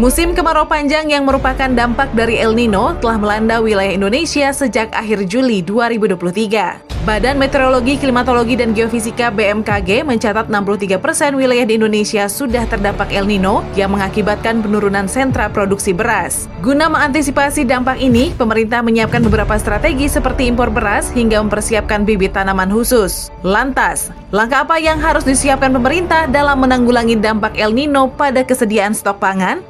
Musim kemarau panjang yang merupakan dampak dari El Nino telah melanda wilayah Indonesia sejak akhir Juli 2023. Badan Meteorologi, Klimatologi, dan Geofisika BMKG mencatat 63 persen wilayah di Indonesia sudah terdampak El Nino yang mengakibatkan penurunan sentra produksi beras. Guna mengantisipasi dampak ini, pemerintah menyiapkan beberapa strategi seperti impor beras hingga mempersiapkan bibit tanaman khusus. Lantas, langkah apa yang harus disiapkan pemerintah dalam menanggulangi dampak El Nino pada kesediaan stok pangan?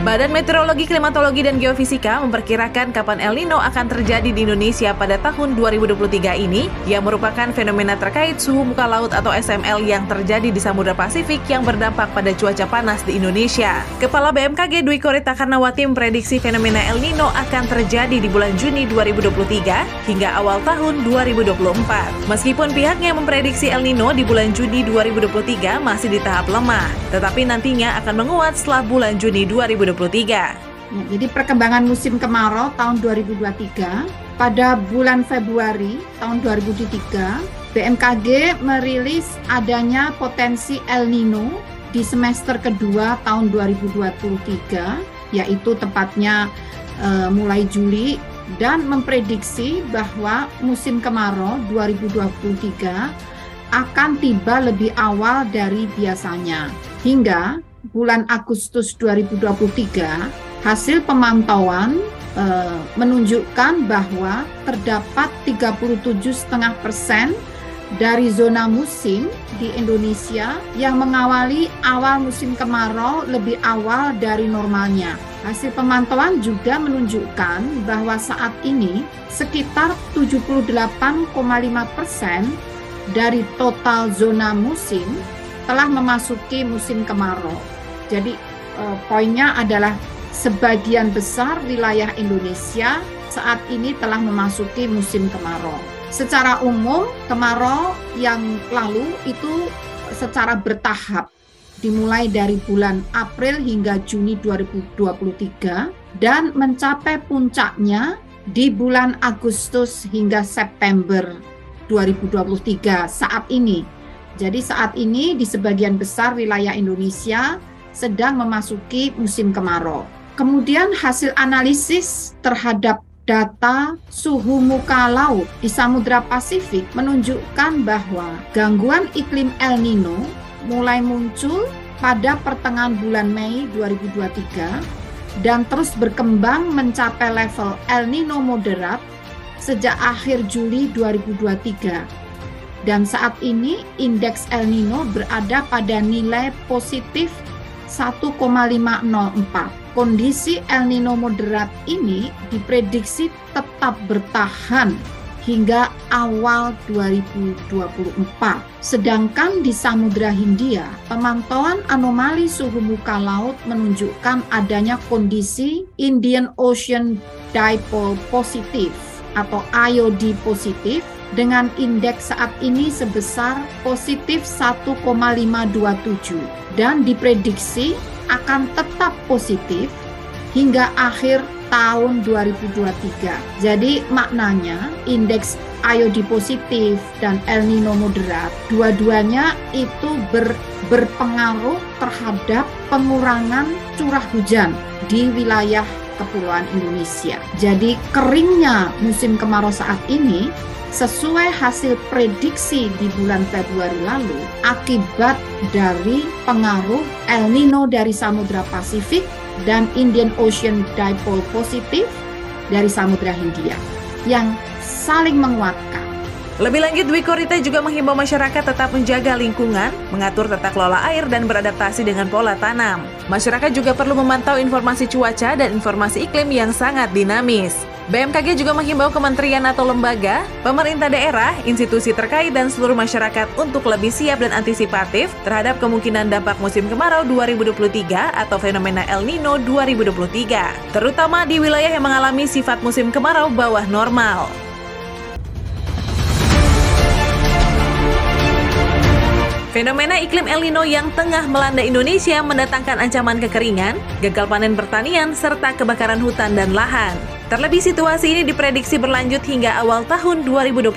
Badan Meteorologi, Klimatologi, dan Geofisika memperkirakan kapan El Nino akan terjadi di Indonesia pada tahun 2023 ini, yang merupakan fenomena terkait suhu muka laut atau SML yang terjadi di Samudra Pasifik yang berdampak pada cuaca panas di Indonesia. Kepala BMKG Dwi Korita Karnawati memprediksi fenomena El Nino akan terjadi di bulan Juni 2023 hingga awal tahun 2024. Meskipun pihaknya memprediksi El Nino di bulan Juni 2023 masih di tahap lemah, tetapi nantinya akan menguat setelah bulan Juni 2023. 2023. Ya, jadi perkembangan musim kemarau tahun 2023 pada bulan Februari tahun 2023 BMKG merilis adanya potensi El Nino di semester kedua tahun 2023 yaitu tepatnya uh, mulai Juli dan memprediksi bahwa musim kemarau 2023 akan tiba lebih awal dari biasanya hingga bulan Agustus 2023, hasil pemantauan e, menunjukkan bahwa terdapat 37,5 persen dari zona musim di Indonesia yang mengawali awal musim kemarau lebih awal dari normalnya. Hasil pemantauan juga menunjukkan bahwa saat ini sekitar 78,5 persen dari total zona musim telah memasuki musim kemarau. Jadi eh, poinnya adalah sebagian besar wilayah Indonesia saat ini telah memasuki musim kemarau. Secara umum, kemarau yang lalu itu secara bertahap dimulai dari bulan April hingga Juni 2023 dan mencapai puncaknya di bulan Agustus hingga September 2023 saat ini jadi saat ini di sebagian besar wilayah Indonesia sedang memasuki musim kemarau. Kemudian hasil analisis terhadap data suhu muka laut di Samudra Pasifik menunjukkan bahwa gangguan iklim El Nino mulai muncul pada pertengahan bulan Mei 2023 dan terus berkembang mencapai level El Nino moderat sejak akhir Juli 2023 dan saat ini indeks El Nino berada pada nilai positif 1,504. Kondisi El Nino moderat ini diprediksi tetap bertahan hingga awal 2024. Sedangkan di Samudra Hindia, pemantauan anomali suhu muka laut menunjukkan adanya kondisi Indian Ocean Dipole positif atau IOD positif dengan indeks saat ini sebesar positif 1,527 dan diprediksi akan tetap positif hingga akhir tahun 2023. Jadi maknanya indeks IOD positif dan El Nino moderat, dua-duanya itu ber, berpengaruh terhadap pengurangan curah hujan di wilayah kepulauan Indonesia. Jadi keringnya musim kemarau saat ini sesuai hasil prediksi di bulan Februari lalu akibat dari pengaruh El Nino dari Samudra Pasifik dan Indian Ocean Dipole positif dari Samudra Hindia yang saling menguatkan. Lebih lanjut, Dwi Korita juga menghimbau masyarakat tetap menjaga lingkungan, mengatur tata kelola air, dan beradaptasi dengan pola tanam. Masyarakat juga perlu memantau informasi cuaca dan informasi iklim yang sangat dinamis. BMKG juga menghimbau kementerian atau lembaga, pemerintah daerah, institusi terkait, dan seluruh masyarakat untuk lebih siap dan antisipatif terhadap kemungkinan dampak musim kemarau 2023 atau fenomena El Nino 2023, terutama di wilayah yang mengalami sifat musim kemarau bawah normal. Fenomena iklim El Nino yang tengah melanda Indonesia mendatangkan ancaman kekeringan, gagal panen pertanian, serta kebakaran hutan dan lahan. Terlebih situasi ini diprediksi berlanjut hingga awal tahun 2024.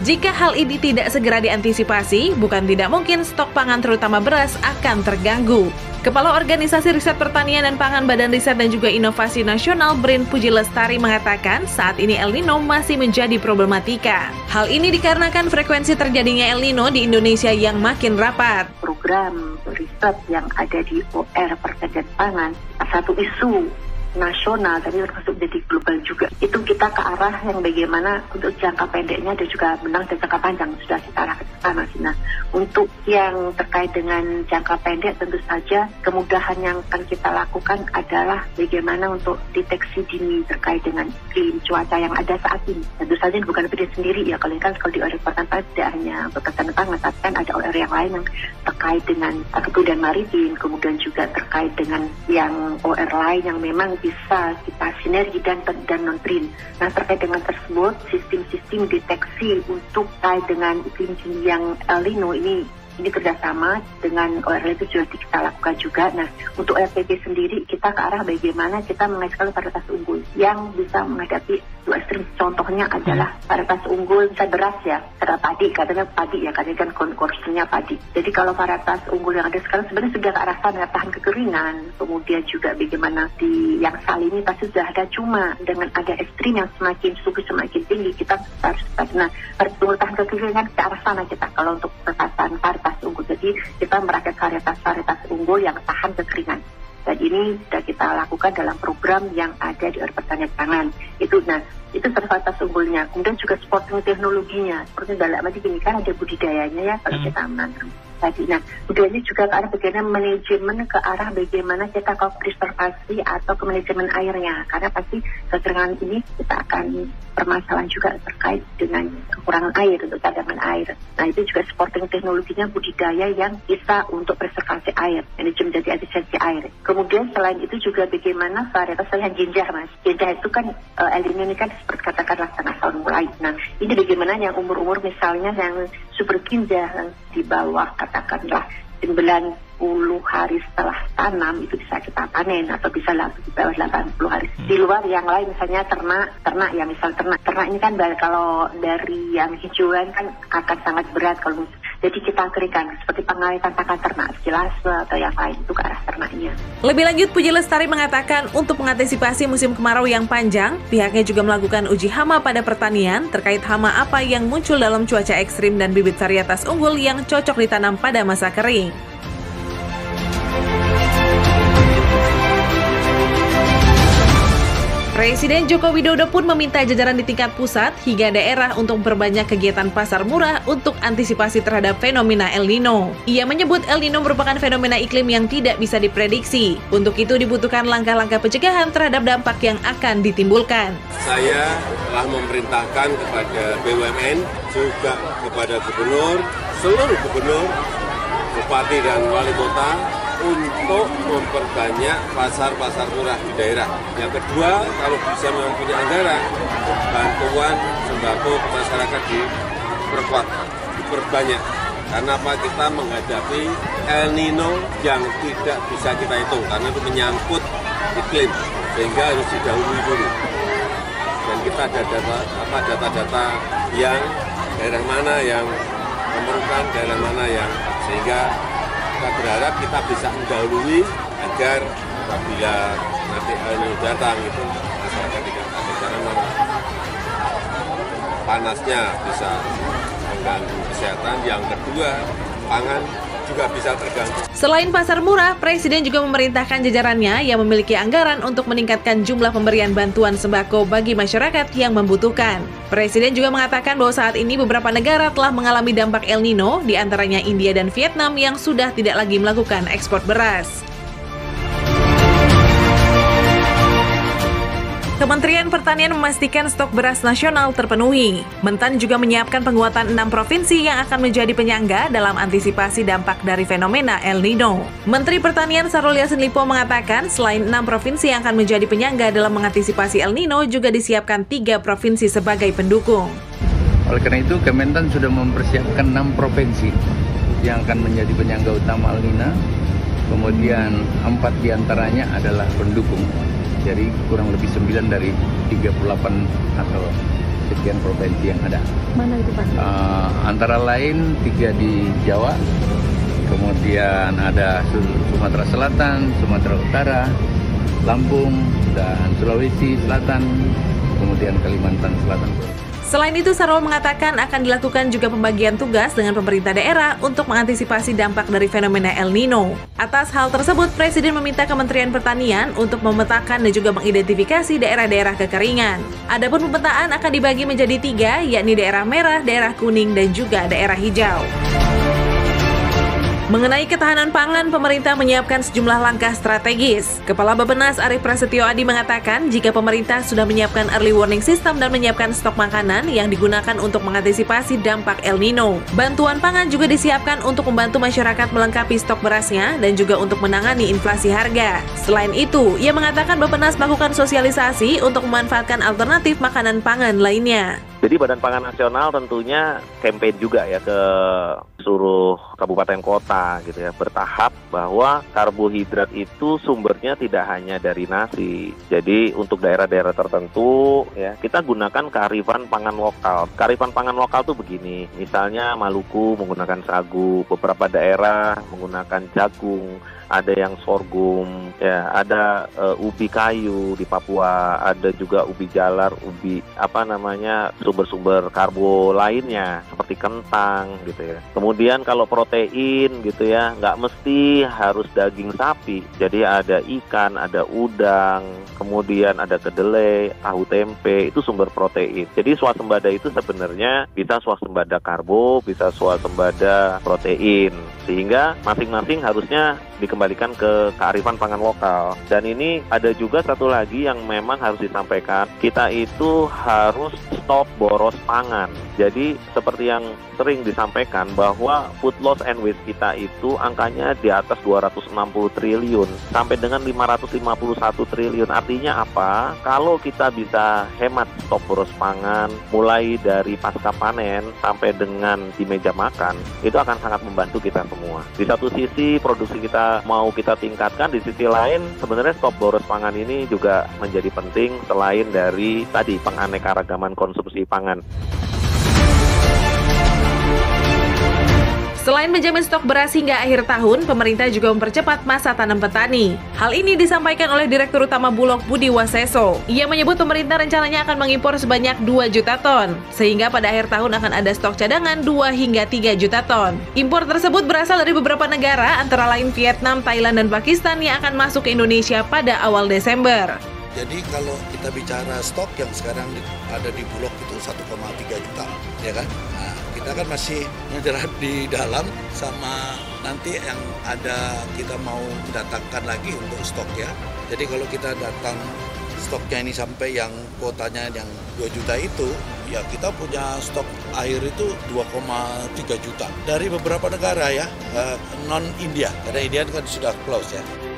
Jika hal ini tidak segera diantisipasi, bukan tidak mungkin stok pangan terutama beras akan terganggu. Kepala Organisasi Riset Pertanian dan Pangan Badan Riset dan juga Inovasi Nasional Brin Puji Lestari mengatakan saat ini El Nino masih menjadi problematika. Hal ini dikarenakan frekuensi terjadinya El Nino di Indonesia yang makin rapat. Program riset yang ada di OR Pertanian Pangan, satu isu nasional tapi termasuk jadi global juga. Itu kita ke arah yang bagaimana untuk jangka pendeknya dan juga menang dan jangka panjang sudah kita arahkan ke sana nah untuk yang terkait dengan jangka pendek tentu saja kemudahan yang akan kita lakukan adalah bagaimana untuk deteksi dini terkait dengan iklim cuaca yang ada saat ini. Tentu saja bukan PD sendiri ya. Kalau kan kalau di OR pertanian tidak hanya berkaitan pangan tapi kan ada OR yang lain yang terkait dengan kebudayaan maritim kemudian juga terkait dengan yang OR lain yang memang bisa kita sinergi dan dan non print. Nah terkait dengan tersebut sistem-sistem deteksi untuk terkait dengan iklim yang El Nino ini ini kerjasama dengan ORL itu sudah kita lakukan juga. Nah, untuk RPP sendiri kita ke arah bagaimana kita mengeksplor varietas unggul yang bisa menghadapi. Contohnya adalah hmm. varietas unggul bisa beras ya, terhadap padi, katanya padi ya, karena kan konkursinya padi. Jadi kalau varietas unggul yang ada sekarang sebenarnya sudah ke arah sana, tahan kekeringan, kemudian juga bagaimana di yang sal ini pasti sudah ada cuma dengan ada ekstrim yang semakin suhu semakin tinggi kita harus nah harus tahan kekeringan ke arah sana kita kalau untuk varietas varietas unggul. Jadi kita merakit varietas-varietas unggul yang tahan kekeringan. Dan ini sudah kita lakukan dalam program yang ada di Pertanian Pangan. Itu nah itu varietas unggulnya. Kemudian juga sporting teknologinya. Seperti dalam arti ini kan ada budidayanya ya kalau hmm. kita menanam tadi. Nah, budayanya juga ke arah bagaimana manajemen ke arah bagaimana kita ke preservasi atau ke manajemen airnya. Karena pasti kekeringan ini kita akan permasalahan juga terkait dengan kekurangan air untuk cadangan air. Nah itu juga supporting teknologinya budidaya yang bisa untuk preservasi air, manajemen jadi efisiensi air. Kemudian selain itu juga bagaimana varietas yang jinjah mas. Jinjah itu kan uh, ini kan seperti katakanlah setengah tahun mulai. Nah ini bagaimana yang umur-umur misalnya yang super jinjah di bawah katakanlah 90 hari setelah tanam itu bisa kita panen atau bisa di bawah 80 hari. Hmm. Di luar yang lain misalnya ternak, ternak ya misal ternak. Ternak ini kan kalau dari yang hijauan kan akan sangat berat kalau jadi kita keringkan seperti pengawetan pakan ternak jelas atau yang lain itu ke arah ternaknya. Lebih lanjut Puji Lestari mengatakan untuk mengantisipasi musim kemarau yang panjang, pihaknya juga melakukan uji hama pada pertanian terkait hama apa yang muncul dalam cuaca ekstrim dan bibit varietas unggul yang cocok ditanam pada masa kering. Presiden Joko Widodo pun meminta jajaran di tingkat pusat hingga daerah untuk memperbanyak kegiatan pasar murah untuk antisipasi terhadap fenomena El Nino. Ia menyebut El Nino merupakan fenomena iklim yang tidak bisa diprediksi. Untuk itu dibutuhkan langkah-langkah pencegahan terhadap dampak yang akan ditimbulkan. Saya telah memerintahkan kepada BUMN, juga kepada gubernur, seluruh gubernur, bupati dan wali kota untuk memperbanyak pasar-pasar murah di daerah. Yang kedua, kalau bisa memang punya anggaran, bantuan sembako ke masyarakat diperkuat, diperbanyak. Karena apa? Kita menghadapi El Nino yang tidak bisa kita hitung, karena itu menyangkut iklim, sehingga harus didahului dulu. Dan kita ada data, apa data-data yang daerah mana yang memerlukan, daerah mana yang sehingga kita berharap kita bisa mendahului agar apabila nanti El datang itu masyarakat tidak ada karena panasnya bisa mengganggu kesehatan. Yang kedua, pangan juga bisa terganggu. Selain pasar murah, Presiden juga memerintahkan jajarannya yang memiliki anggaran untuk meningkatkan jumlah pemberian bantuan sembako bagi masyarakat yang membutuhkan. Presiden juga mengatakan bahwa saat ini beberapa negara telah mengalami dampak El Nino, di antaranya India dan Vietnam yang sudah tidak lagi melakukan ekspor beras. Kementerian Pertanian memastikan stok beras nasional terpenuhi. Mentan juga menyiapkan penguatan enam provinsi yang akan menjadi penyangga dalam antisipasi dampak dari fenomena El Nino. Menteri Pertanian Sarul Yassin Limpo mengatakan selain enam provinsi yang akan menjadi penyangga dalam mengantisipasi El Nino juga disiapkan tiga provinsi sebagai pendukung. Oleh karena itu, Kementan sudah mempersiapkan enam provinsi yang akan menjadi penyangga utama El Nino. Kemudian empat di antaranya adalah pendukung jadi kurang lebih 9 dari 38 atau sekian provinsi yang ada. Mana itu Pak? Uh, antara lain tiga di Jawa, kemudian ada Sumatera Selatan, Sumatera Utara, Lampung, dan Sulawesi Selatan, kemudian Kalimantan Selatan. Selain itu, Sarul mengatakan akan dilakukan juga pembagian tugas dengan pemerintah daerah untuk mengantisipasi dampak dari fenomena El Nino. Atas hal tersebut, Presiden meminta Kementerian Pertanian untuk memetakan dan juga mengidentifikasi daerah-daerah kekeringan. Adapun pemetaan akan dibagi menjadi tiga, yakni daerah merah, daerah kuning, dan juga daerah hijau. Mengenai ketahanan pangan, pemerintah menyiapkan sejumlah langkah strategis. Kepala Bapenas Arief Prasetyo Adi mengatakan jika pemerintah sudah menyiapkan early warning system dan menyiapkan stok makanan yang digunakan untuk mengantisipasi dampak El Nino. Bantuan pangan juga disiapkan untuk membantu masyarakat melengkapi stok berasnya dan juga untuk menangani inflasi harga. Selain itu, ia mengatakan Bapenas melakukan sosialisasi untuk memanfaatkan alternatif makanan pangan lainnya. Jadi Badan Pangan Nasional tentunya campaign juga ya ke seluruh kabupaten kota gitu ya bertahap bahwa karbohidrat itu sumbernya tidak hanya dari nasi. Jadi untuk daerah-daerah tertentu ya kita gunakan kearifan pangan lokal. Kearifan pangan lokal tuh begini, misalnya Maluku menggunakan sagu, beberapa daerah menggunakan jagung, ada yang sorghum, ya, ada uh, ubi kayu di Papua, ada juga ubi jalar, ubi apa namanya sumber-sumber karbo lainnya seperti kentang gitu ya. Kemudian kalau protein gitu ya, nggak mesti harus daging sapi. Jadi ada ikan, ada udang, kemudian ada kedelai, tahu tempe itu sumber protein. Jadi swasembada itu sebenarnya bisa swasembada karbo, bisa swasembada protein sehingga masing-masing harusnya dikembalikan ke kearifan pangan lokal. Dan ini ada juga satu lagi yang memang harus disampaikan, kita itu harus stop boros pangan. Jadi seperti yang sering disampaikan bahwa food loss and waste kita itu angkanya di atas 260 triliun sampai dengan 551 triliun. Artinya apa? Kalau kita bisa hemat stop boros pangan mulai dari pasca panen sampai dengan di meja makan, itu akan sangat membantu kita semua. Di satu sisi produksi kita mau kita tingkatkan, di sisi lain sebenarnya stop boros pangan ini juga menjadi penting selain dari tadi penganekaragaman konsumsi pangan. Selain menjamin stok beras hingga akhir tahun, pemerintah juga mempercepat masa tanam petani. Hal ini disampaikan oleh Direktur Utama Bulog Budi Waseso. Ia menyebut pemerintah rencananya akan mengimpor sebanyak 2 juta ton, sehingga pada akhir tahun akan ada stok cadangan 2 hingga 3 juta ton. Impor tersebut berasal dari beberapa negara, antara lain Vietnam, Thailand, dan Pakistan yang akan masuk ke Indonesia pada awal Desember. Jadi kalau kita bicara stok yang sekarang ada di Bulog itu 1,3 juta, ya kan? Kita kan masih menjerat di dalam sama nanti yang ada kita mau datangkan lagi untuk stok ya. Jadi kalau kita datang stoknya ini sampai yang kuotanya yang 2 juta itu, ya kita punya stok air itu 2,3 juta dari beberapa negara ya, eh, non India. Karena India kan sudah close ya.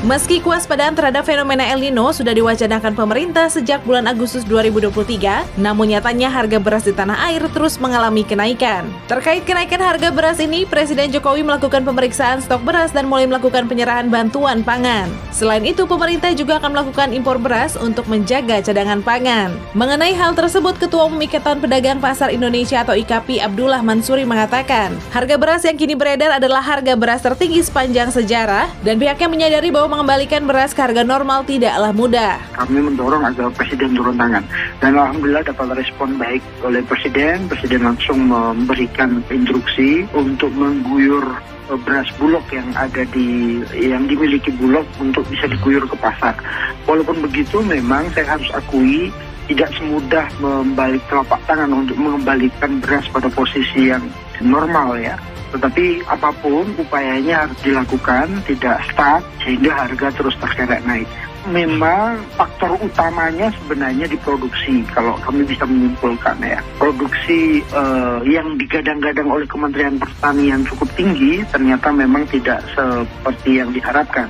Meski kewaspadaan terhadap fenomena El Nino sudah diwacanakan pemerintah sejak bulan Agustus 2023, namun nyatanya harga beras di tanah air terus mengalami kenaikan. Terkait kenaikan harga beras ini, Presiden Jokowi melakukan pemeriksaan stok beras dan mulai melakukan penyerahan bantuan pangan. Selain itu, pemerintah juga akan melakukan impor beras untuk menjaga cadangan pangan. Mengenai hal tersebut, Ketua Umum Ikatan Pedagang Pasar Indonesia atau IKAPI Abdullah Mansuri mengatakan, harga beras yang kini beredar adalah harga beras tertinggi sepanjang sejarah dan pihaknya menyadari bahwa mengembalikan beras ke harga normal tidaklah mudah. Kami mendorong agar Presiden turun tangan. Dan Alhamdulillah dapat respon baik oleh Presiden. Presiden langsung memberikan instruksi untuk mengguyur eh, beras bulog yang ada di yang dimiliki bulog untuk bisa diguyur ke pasar. Walaupun begitu memang saya harus akui tidak semudah membalik telapak tangan untuk mengembalikan beras pada posisi yang normal ya. Tetapi apa pun upayanya harus dilakukan, tidak stuck sehingga harga terus terkerek naik. Memang faktor utamanya sebenarnya di produksi kalau kami bisa menyimpulkan ya. Produksi uh, yang digadang-gadang oleh Kementerian Pertanian cukup tinggi ternyata memang tidak seperti yang diharapkan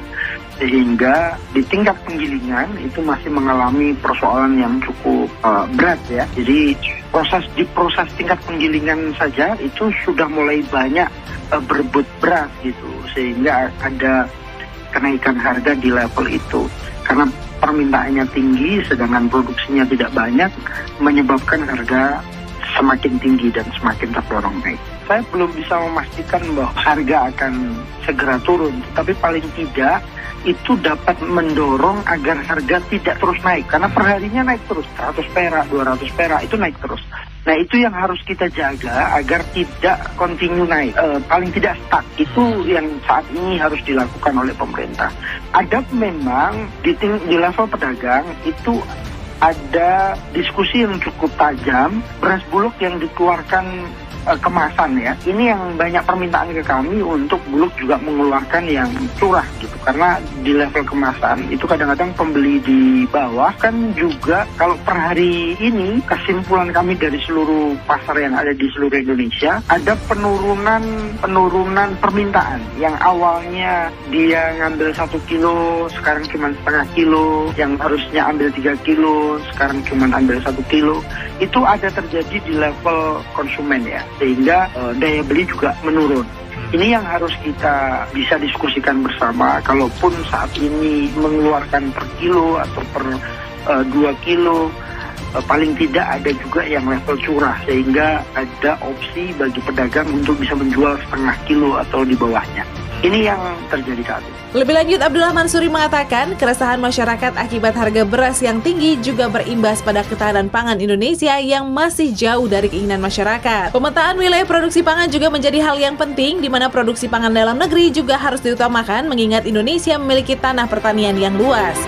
sehingga di tingkat penggilingan itu masih mengalami persoalan yang cukup uh, berat ya. Jadi proses di proses tingkat penggilingan saja itu sudah mulai banyak uh, berebut berat gitu sehingga ada kenaikan harga di level itu karena permintaannya tinggi sedangkan produksinya tidak banyak menyebabkan harga semakin tinggi dan semakin terdorong naik. Saya belum bisa memastikan bahwa harga akan segera turun, tapi paling tidak itu dapat mendorong agar harga tidak terus naik. Karena perharinya naik terus 100 perak 200 perak itu naik terus. Nah itu yang harus kita jaga agar tidak continue naik. E, paling tidak stuck. Itu yang saat ini harus dilakukan oleh pemerintah. Ada memang di, di level pedagang itu ada diskusi yang cukup tajam beras bulog yang dikeluarkan uh, kemasan ya. Ini yang banyak permintaan ke kami untuk Bulog juga mengeluarkan yang curah gitu. Karena di level kemasan itu kadang-kadang pembeli di bawah kan juga kalau per hari ini kesimpulan kami dari seluruh pasar yang ada di seluruh Indonesia ada penurunan penurunan permintaan yang awalnya dia ngambil satu kilo sekarang cuma setengah kilo yang harusnya ambil tiga kilo sekarang cuma ambil satu kilo itu ada terjadi di level konsumen ya sehingga uh, daya beli juga menurun. Ini yang harus kita bisa diskusikan bersama. Kalaupun saat ini mengeluarkan per kilo atau per uh, dua kilo, uh, paling tidak ada juga yang level curah sehingga ada opsi bagi pedagang untuk bisa menjual setengah kilo atau di bawahnya. Ini yang terjadi saat ini. Lebih lanjut, Abdullah Mansuri mengatakan keresahan masyarakat akibat harga beras yang tinggi juga berimbas pada ketahanan pangan Indonesia yang masih jauh dari keinginan masyarakat. Pemetaan wilayah produksi pangan juga menjadi hal yang penting di mana produksi pangan dalam negeri juga harus diutamakan mengingat Indonesia memiliki tanah pertanian yang luas.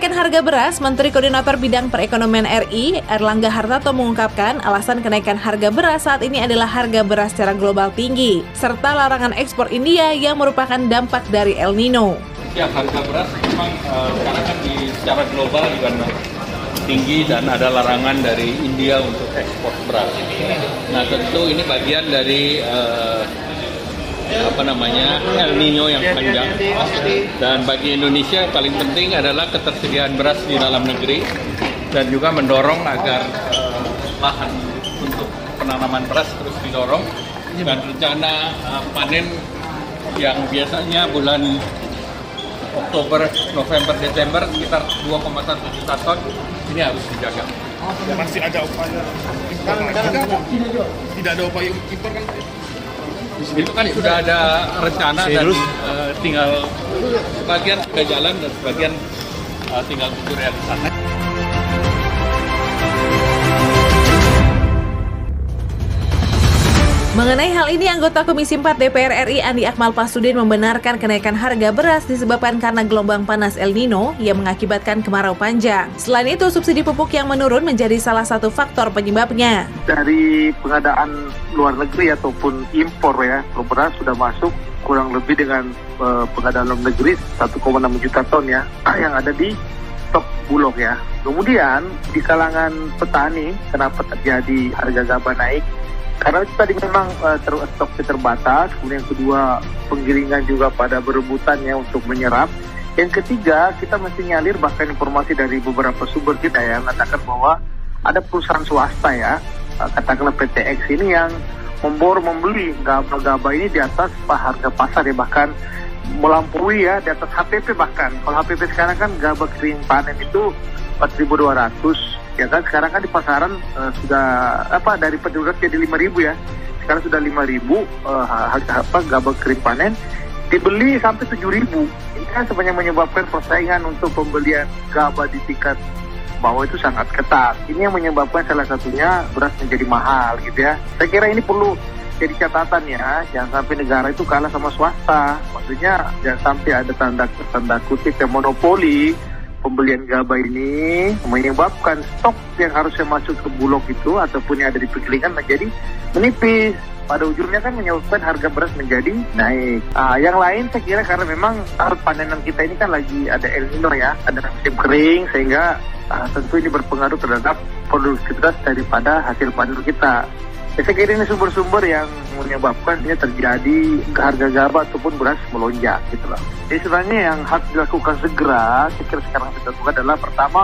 Kenaikan harga beras, Menteri Koordinator Bidang Perekonomian RI, Erlangga Hartarto mengungkapkan alasan kenaikan harga beras saat ini adalah harga beras secara global tinggi, serta larangan ekspor India yang merupakan dampak dari El Nino. Ya, harga beras memang uh, sekarang kan di secara global juga tinggi dan ada larangan dari India untuk ekspor beras. Nah, tentu ini bagian dari uh, apa namanya El Nino yang panjang dan bagi Indonesia yang paling penting adalah ketersediaan beras di dalam negeri dan juga mendorong agar uh, lahan untuk penanaman beras terus didorong dan rencana uh, panen yang biasanya bulan Oktober, November, Desember sekitar 2,1 juta ton ini harus dijaga. Masih ada upaya impor? Tidak ada upaya impor kan? Itu kan sudah ada rencana dan uh, tinggal sebagian sudah jalan dan sebagian uh, tinggal tunggu realisasi. Mengenai hal ini, anggota Komisi 4 DPR RI Andi Akmal Pasudin membenarkan kenaikan harga beras disebabkan karena gelombang panas El Nino yang mengakibatkan kemarau panjang. Selain itu, subsidi pupuk yang menurun menjadi salah satu faktor penyebabnya. Dari pengadaan luar negeri ataupun impor ya, beras sudah masuk kurang lebih dengan uh, pengadaan luar negeri 1,6 juta ton ya, yang ada di stok bulog ya. Kemudian di kalangan petani, kenapa terjadi harga gabah naik? Karena tadi memang uh, ter stoknya terbatas, kemudian kedua penggiringan juga pada berebutan ya untuk menyerap. Yang ketiga, kita mesti nyalir bahkan informasi dari beberapa sumber kita ya mengatakan bahwa ada perusahaan swasta ya, uh, katakanlah PTX ini yang membor membeli gabah-gabah ini di atas harga pasar ya bahkan melampaui ya di atas HPP bahkan. Kalau HPP sekarang kan gabah kering panen itu 4.200 ya kan? Sekarang kan di pasaran uh, sudah apa dari pedagang jadi lima ribu ya. Sekarang sudah lima ribu uh, apa gabah kering panen. Dibeli sampai tujuh ribu. Ini kan sebenarnya menyebabkan persaingan untuk pembelian gabah di tingkat bawah itu sangat ketat. Ini yang menyebabkan salah satunya beras menjadi mahal gitu ya. Saya kira ini perlu jadi catatan ya. Jangan sampai negara itu kalah sama swasta. Maksudnya jangan sampai ada tanda tanda kutip yang monopoli pembelian gabah ini menyebabkan stok yang harusnya masuk ke bulog itu ataupun yang ada di penggilingan menjadi menipis. Pada ujungnya kan menyebabkan harga beras menjadi naik. Nah, yang lain saya kira karena memang tahun panenan kita ini kan lagi ada El Nino ya, ada musim kering sehingga uh, tentu ini berpengaruh terhadap produktivitas daripada hasil panen kita. Ya, saya kira ini sumber-sumber yang menyebabkan ini terjadi harga gabah ataupun beras melonjak gitu loh. Jadi sebenarnya yang harus dilakukan segera, saya kira sekarang kita lakukan adalah pertama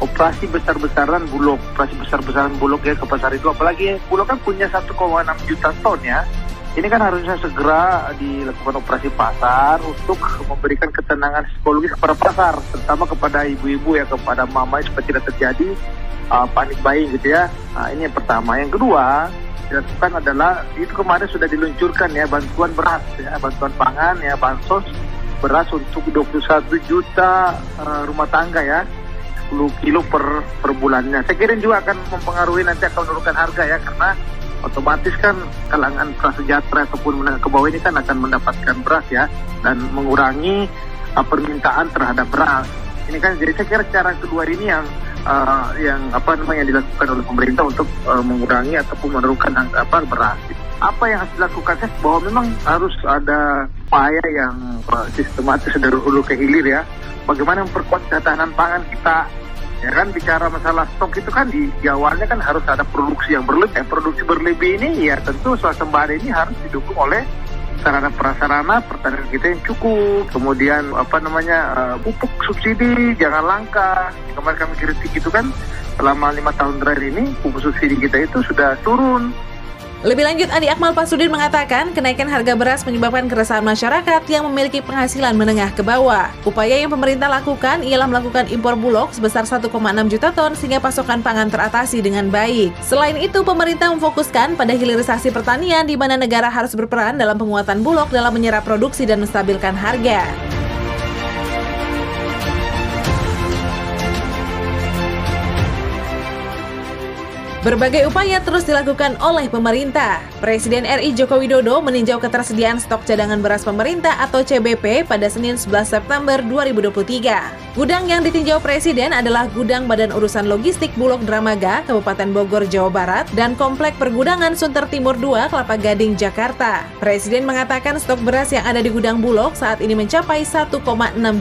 operasi besar-besaran Bulog, operasi besar-besaran Bulog ya ke pasar itu, apalagi Bulog kan punya 1,6 juta ton ya. Ini kan harusnya segera dilakukan operasi pasar untuk memberikan ketenangan psikologis kepada pasar, terutama kepada ibu-ibu ya, kepada mama supaya tidak terjadi uh, panik buying gitu ya. Nah, ini yang pertama. Yang kedua, dilakukan adalah itu kemarin sudah diluncurkan ya bantuan beras ya, bantuan pangan ya, bansos beras untuk 21 juta uh, rumah tangga ya. 10 kilo per per bulannya. Saya kira juga akan mempengaruhi nanti akan menurunkan harga ya karena otomatis kan kalangan prasejahtera ataupun menengah ke bawah ini kan akan mendapatkan beras ya dan mengurangi uh, permintaan terhadap beras. Ini kan jadi saya kira cara kedua ini yang uh, yang apa namanya dilakukan oleh pemerintah untuk uh, mengurangi ataupun menurunkan apa beras. Apa yang harus dilakukan saya bahwa memang harus ada upaya yang uh, sistematis dari hulu ke hilir ya. Bagaimana memperkuat ketahanan pangan kita Ya kan bicara masalah stok itu kan di, di awalnya kan harus ada produksi yang berlebih. Produksi berlebih ini ya tentu swasembada ini harus didukung oleh sarana prasarana pertanian kita yang cukup. Kemudian apa namanya uh, pupuk subsidi jangan langka. Kemarin kami kritik itu kan selama lima tahun terakhir ini pupuk subsidi kita itu sudah turun. Lebih lanjut, Andi Akmal Pasudin mengatakan kenaikan harga beras menyebabkan keresahan masyarakat yang memiliki penghasilan menengah ke bawah. Upaya yang pemerintah lakukan ialah melakukan impor bulog sebesar 1,6 juta ton sehingga pasokan pangan teratasi dengan baik. Selain itu, pemerintah memfokuskan pada hilirisasi pertanian di mana negara harus berperan dalam penguatan bulog dalam menyerap produksi dan menstabilkan harga. Berbagai upaya terus dilakukan oleh pemerintah. Presiden RI Joko Widodo meninjau ketersediaan stok cadangan beras pemerintah atau CBP pada Senin 11 September 2023. Gudang yang ditinjau Presiden adalah Gudang Badan Urusan Logistik Bulog Dramaga, Kabupaten Bogor, Jawa Barat, dan Komplek Pergudangan Sunter Timur 2, Kelapa Gading, Jakarta. Presiden mengatakan stok beras yang ada di gudang Bulog saat ini mencapai 1,6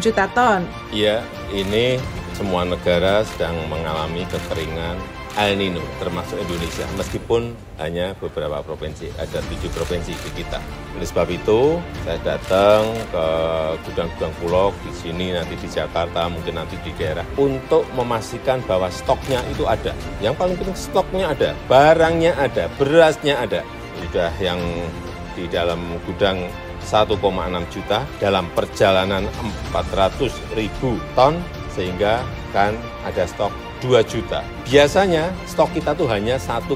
juta ton. Iya, ini semua negara sedang mengalami kekeringan El Nino, termasuk Indonesia, meskipun hanya beberapa provinsi, ada tujuh provinsi di kita. Oleh sebab itu, saya datang ke gudang-gudang Bulog di sini, nanti di Jakarta, mungkin nanti di daerah, untuk memastikan bahwa stoknya itu ada. Yang paling penting stoknya ada, barangnya ada, berasnya ada. Sudah yang di dalam gudang 1,6 juta dalam perjalanan 400 ribu ton sehingga kan ada stok 2 juta. Biasanya stok kita tuh hanya 1,2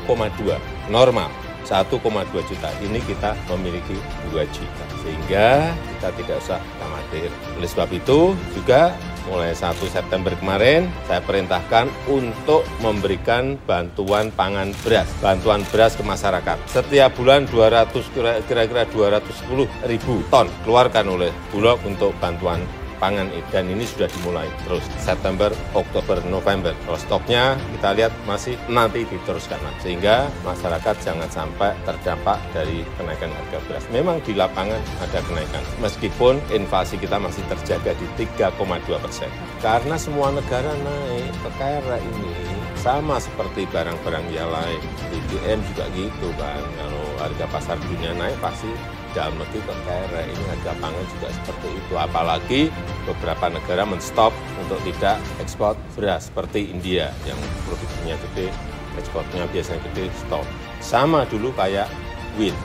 normal. 1,2 juta. Ini kita memiliki 2 juta. Sehingga kita tidak usah khawatir. Oleh sebab itu juga mulai 1 September kemarin saya perintahkan untuk memberikan bantuan pangan beras, bantuan beras ke masyarakat. Setiap bulan 200 kira-kira 210 ribu ton keluarkan oleh Bulog untuk bantuan pangan dan ini sudah dimulai terus September, Oktober, November. Kalau stoknya kita lihat masih nanti diteruskan sehingga masyarakat jangan sampai terdampak dari kenaikan harga beras. Memang di lapangan ada kenaikan meskipun inflasi kita masih terjaga di 3,2 persen. Karena semua negara naik, perkara ini sama seperti barang-barang yang lain. BBM juga gitu kan, kalau harga pasar dunia naik pasti dalam negeri terkere. Ini harga pangan juga seperti itu. Apalagi beberapa negara menstop untuk tidak ekspor beras seperti India yang produksinya gede, ekspornya biasanya gede, stop. Sama dulu kayak wheat,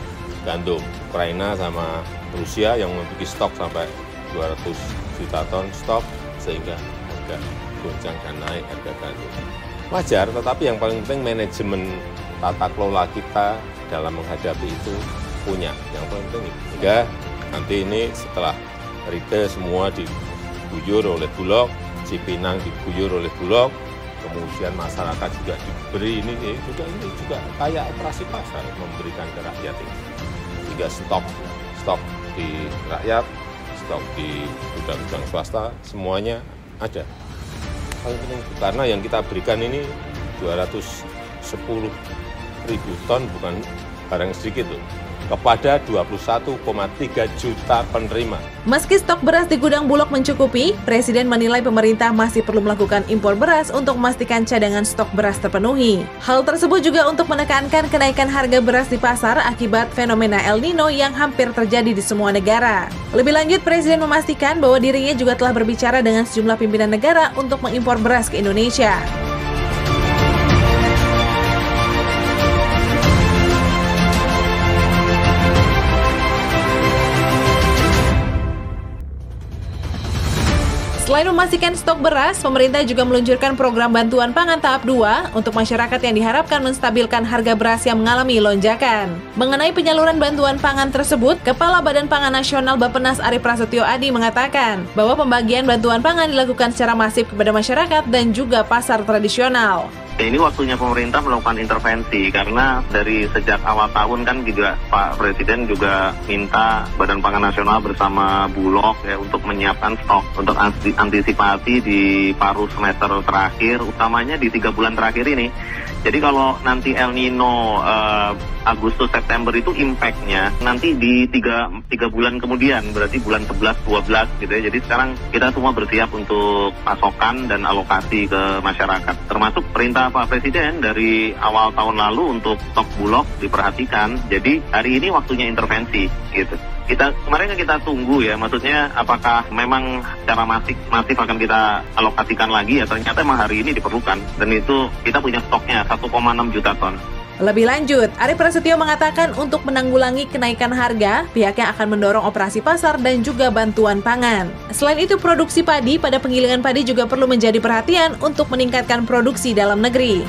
gandum. Ukraina sama Rusia yang memiliki stok sampai 200 juta ton stok sehingga harga goncang dan naik harga gandum. Wajar, tetapi yang paling penting manajemen tata kelola kita dalam menghadapi itu punya yang penting. Sehingga nanti ini setelah retail semua diguyur oleh Bulog, Cipinang diguyur oleh Bulog, kemudian masyarakat juga diberi ini eh, juga ini juga kayak operasi pasar memberikan ke rakyat ini. Sehingga stok stok di rakyat, stok di gudang-gudang swasta semuanya ada. Karena yang kita berikan ini 210 ribu ton bukan barang sedikit tuh, kepada 21,3 juta penerima. Meski stok beras di gudang Bulog mencukupi, Presiden menilai pemerintah masih perlu melakukan impor beras untuk memastikan cadangan stok beras terpenuhi. Hal tersebut juga untuk menekankan kenaikan harga beras di pasar akibat fenomena El Nino yang hampir terjadi di semua negara. Lebih lanjut, Presiden memastikan bahwa dirinya juga telah berbicara dengan sejumlah pimpinan negara untuk mengimpor beras ke Indonesia. Selain memastikan stok beras, pemerintah juga meluncurkan program bantuan pangan tahap 2 untuk masyarakat yang diharapkan menstabilkan harga beras yang mengalami lonjakan. Mengenai penyaluran bantuan pangan tersebut, Kepala Badan Pangan Nasional Bapenas Ari Prasetyo Adi mengatakan bahwa pembagian bantuan pangan dilakukan secara masif kepada masyarakat dan juga pasar tradisional. Ini waktunya pemerintah melakukan intervensi karena dari sejak awal tahun kan juga Pak Presiden juga minta Badan Pangan Nasional bersama Bulog ya untuk menyiapkan stok untuk antisipasi di paruh semester terakhir, utamanya di tiga bulan terakhir ini. Jadi kalau nanti El Nino uh, Agustus September itu impactnya nanti di tiga, tiga bulan kemudian berarti bulan 11 12 gitu ya. Jadi sekarang kita semua bersiap untuk pasokan dan alokasi ke masyarakat. Termasuk perintah Pak Presiden dari awal tahun lalu untuk stok bulog diperhatikan. Jadi hari ini waktunya intervensi gitu kita kemarin kan kita tunggu ya, maksudnya apakah memang secara masif masif akan kita alokasikan lagi ya ternyata memang hari ini diperlukan dan itu kita punya stoknya 1,6 juta ton. Lebih lanjut, Ari Prasetyo mengatakan untuk menanggulangi kenaikan harga, pihaknya akan mendorong operasi pasar dan juga bantuan pangan. Selain itu, produksi padi pada penggilingan padi juga perlu menjadi perhatian untuk meningkatkan produksi dalam negeri.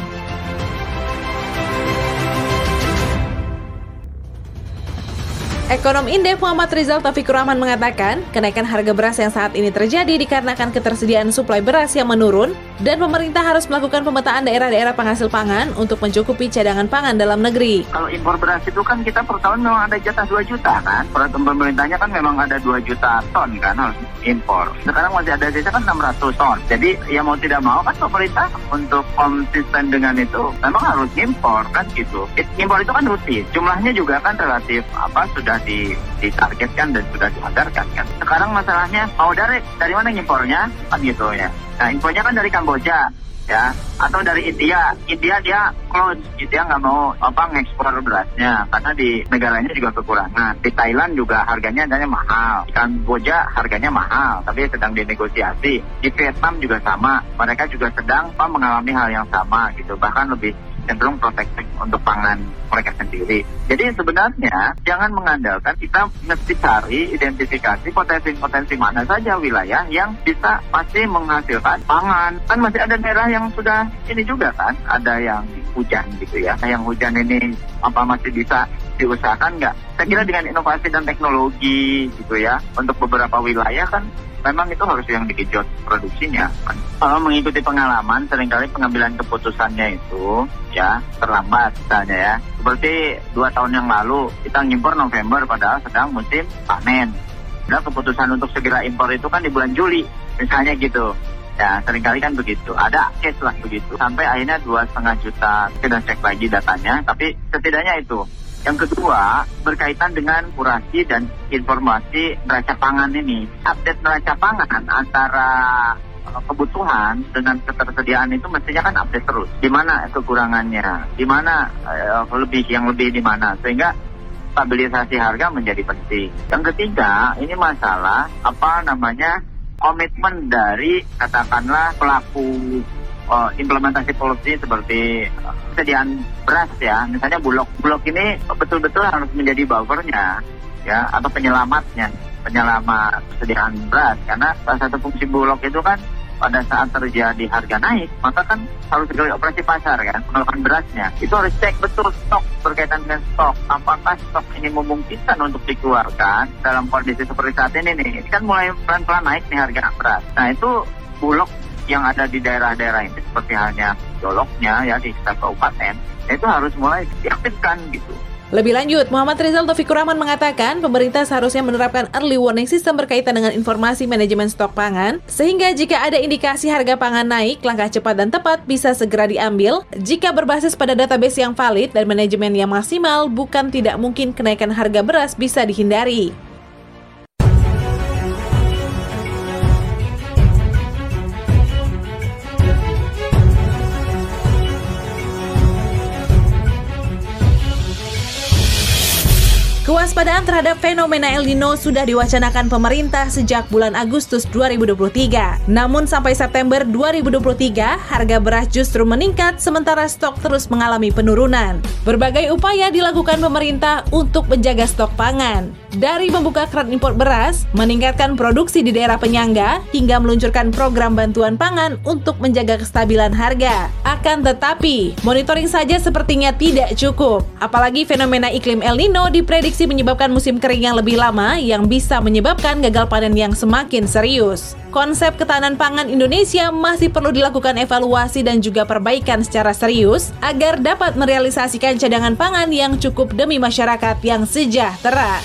Ekonom Indef Muhammad Rizal Taufikur Rahman mengatakan, kenaikan harga beras yang saat ini terjadi dikarenakan ketersediaan suplai beras yang menurun dan pemerintah harus melakukan pemetaan daerah-daerah penghasil pangan untuk mencukupi cadangan pangan dalam negeri. Kalau impor beras itu kan kita per tahun memang ada jatah 2 juta kan. Peraturan pemerintahnya kan memang ada 2 juta ton kan harus impor. Sekarang masih ada sisa kan 600 ton. Jadi ya mau tidak mau kan pemerintah untuk konsisten dengan itu memang harus impor kan gitu. Impor itu kan rutin. Jumlahnya juga kan relatif apa sudah di, ditargetkan dan sudah dianggarkan kan. Sekarang masalahnya mau dari dari mana impornya kan gitu ya. Nah impornya kan dari Kamboja ya atau dari India. India dia close, India nggak mau apa ngekspor berasnya karena di negaranya juga kekurangan. Di Thailand juga harganya adanya mahal. Di Kamboja harganya mahal, tapi sedang dinegosiasi. Di Vietnam juga sama, mereka juga sedang apa, mengalami hal yang sama gitu, bahkan lebih cenderung protektif untuk pangan mereka sendiri. Jadi sebenarnya jangan mengandalkan kita mesti cari identifikasi potensi-potensi mana saja wilayah yang bisa pasti menghasilkan pangan. Kan masih ada daerah yang sudah ini juga kan, ada yang hujan gitu ya. Yang hujan ini apa masih bisa diusahakan nggak? Saya kira dengan inovasi dan teknologi gitu ya, untuk beberapa wilayah kan memang itu harus yang dikejut produksinya. Kalau mengikuti pengalaman, sering kali pengambilan keputusannya itu ya terlambat misalnya ya. Seperti dua tahun yang lalu kita ngimpor November padahal sedang musim panen. Nah keputusan untuk segera impor itu kan di bulan Juli misalnya gitu. Ya, sering kali kan begitu. Ada case lah begitu. Sampai akhirnya dua setengah juta. Kita cek lagi datanya. Tapi setidaknya itu yang kedua, berkaitan dengan kurasi dan informasi neraca pangan ini. Update neraca pangan antara eh, kebutuhan dengan ketersediaan itu mestinya kan update terus. Di mana kekurangannya, di mana uh, lebih yang lebih di mana sehingga stabilisasi harga menjadi penting. Yang ketiga, ini masalah apa namanya komitmen dari katakanlah pelaku uh, implementasi policy seperti kesediaan beras ya, misalnya bulog. Bulog ini betul-betul harus menjadi buffernya ya atau penyelamatnya, penyelamat kesediaan beras karena salah satu fungsi bulog itu kan pada saat terjadi harga naik, maka kan harus segera operasi pasar kan, melakukan berasnya. Itu harus cek betul stok berkaitan dengan stok. Apakah stok ini memungkinkan untuk dikeluarkan dalam kondisi seperti saat ini nih. Ini kan mulai pelan-pelan naik nih harga beras. Nah itu bulog yang ada di daerah-daerah ini seperti halnya doloknya ya di sekitar kabupaten itu harus mulai diaktifkan gitu Lebih lanjut, Muhammad Rizal Taufikur Rahman mengatakan pemerintah seharusnya menerapkan early warning system berkaitan dengan informasi manajemen stok pangan, sehingga jika ada indikasi harga pangan naik, langkah cepat dan tepat bisa segera diambil. Jika berbasis pada database yang valid dan manajemen yang maksimal, bukan tidak mungkin kenaikan harga beras bisa dihindari. Kewaspadaan terhadap fenomena El Nino sudah diwacanakan pemerintah sejak bulan Agustus 2023. Namun sampai September 2023, harga beras justru meningkat sementara stok terus mengalami penurunan. Berbagai upaya dilakukan pemerintah untuk menjaga stok pangan. Dari membuka keran impor beras, meningkatkan produksi di daerah penyangga, hingga meluncurkan program bantuan pangan untuk menjaga kestabilan harga. Akan tetapi, monitoring saja sepertinya tidak cukup. Apalagi fenomena iklim El Nino diprediksi menyebabkan musim kering yang lebih lama yang bisa menyebabkan gagal panen yang semakin serius. Konsep ketahanan pangan Indonesia masih perlu dilakukan evaluasi dan juga perbaikan secara serius agar dapat merealisasikan cadangan pangan yang cukup demi masyarakat yang sejahtera.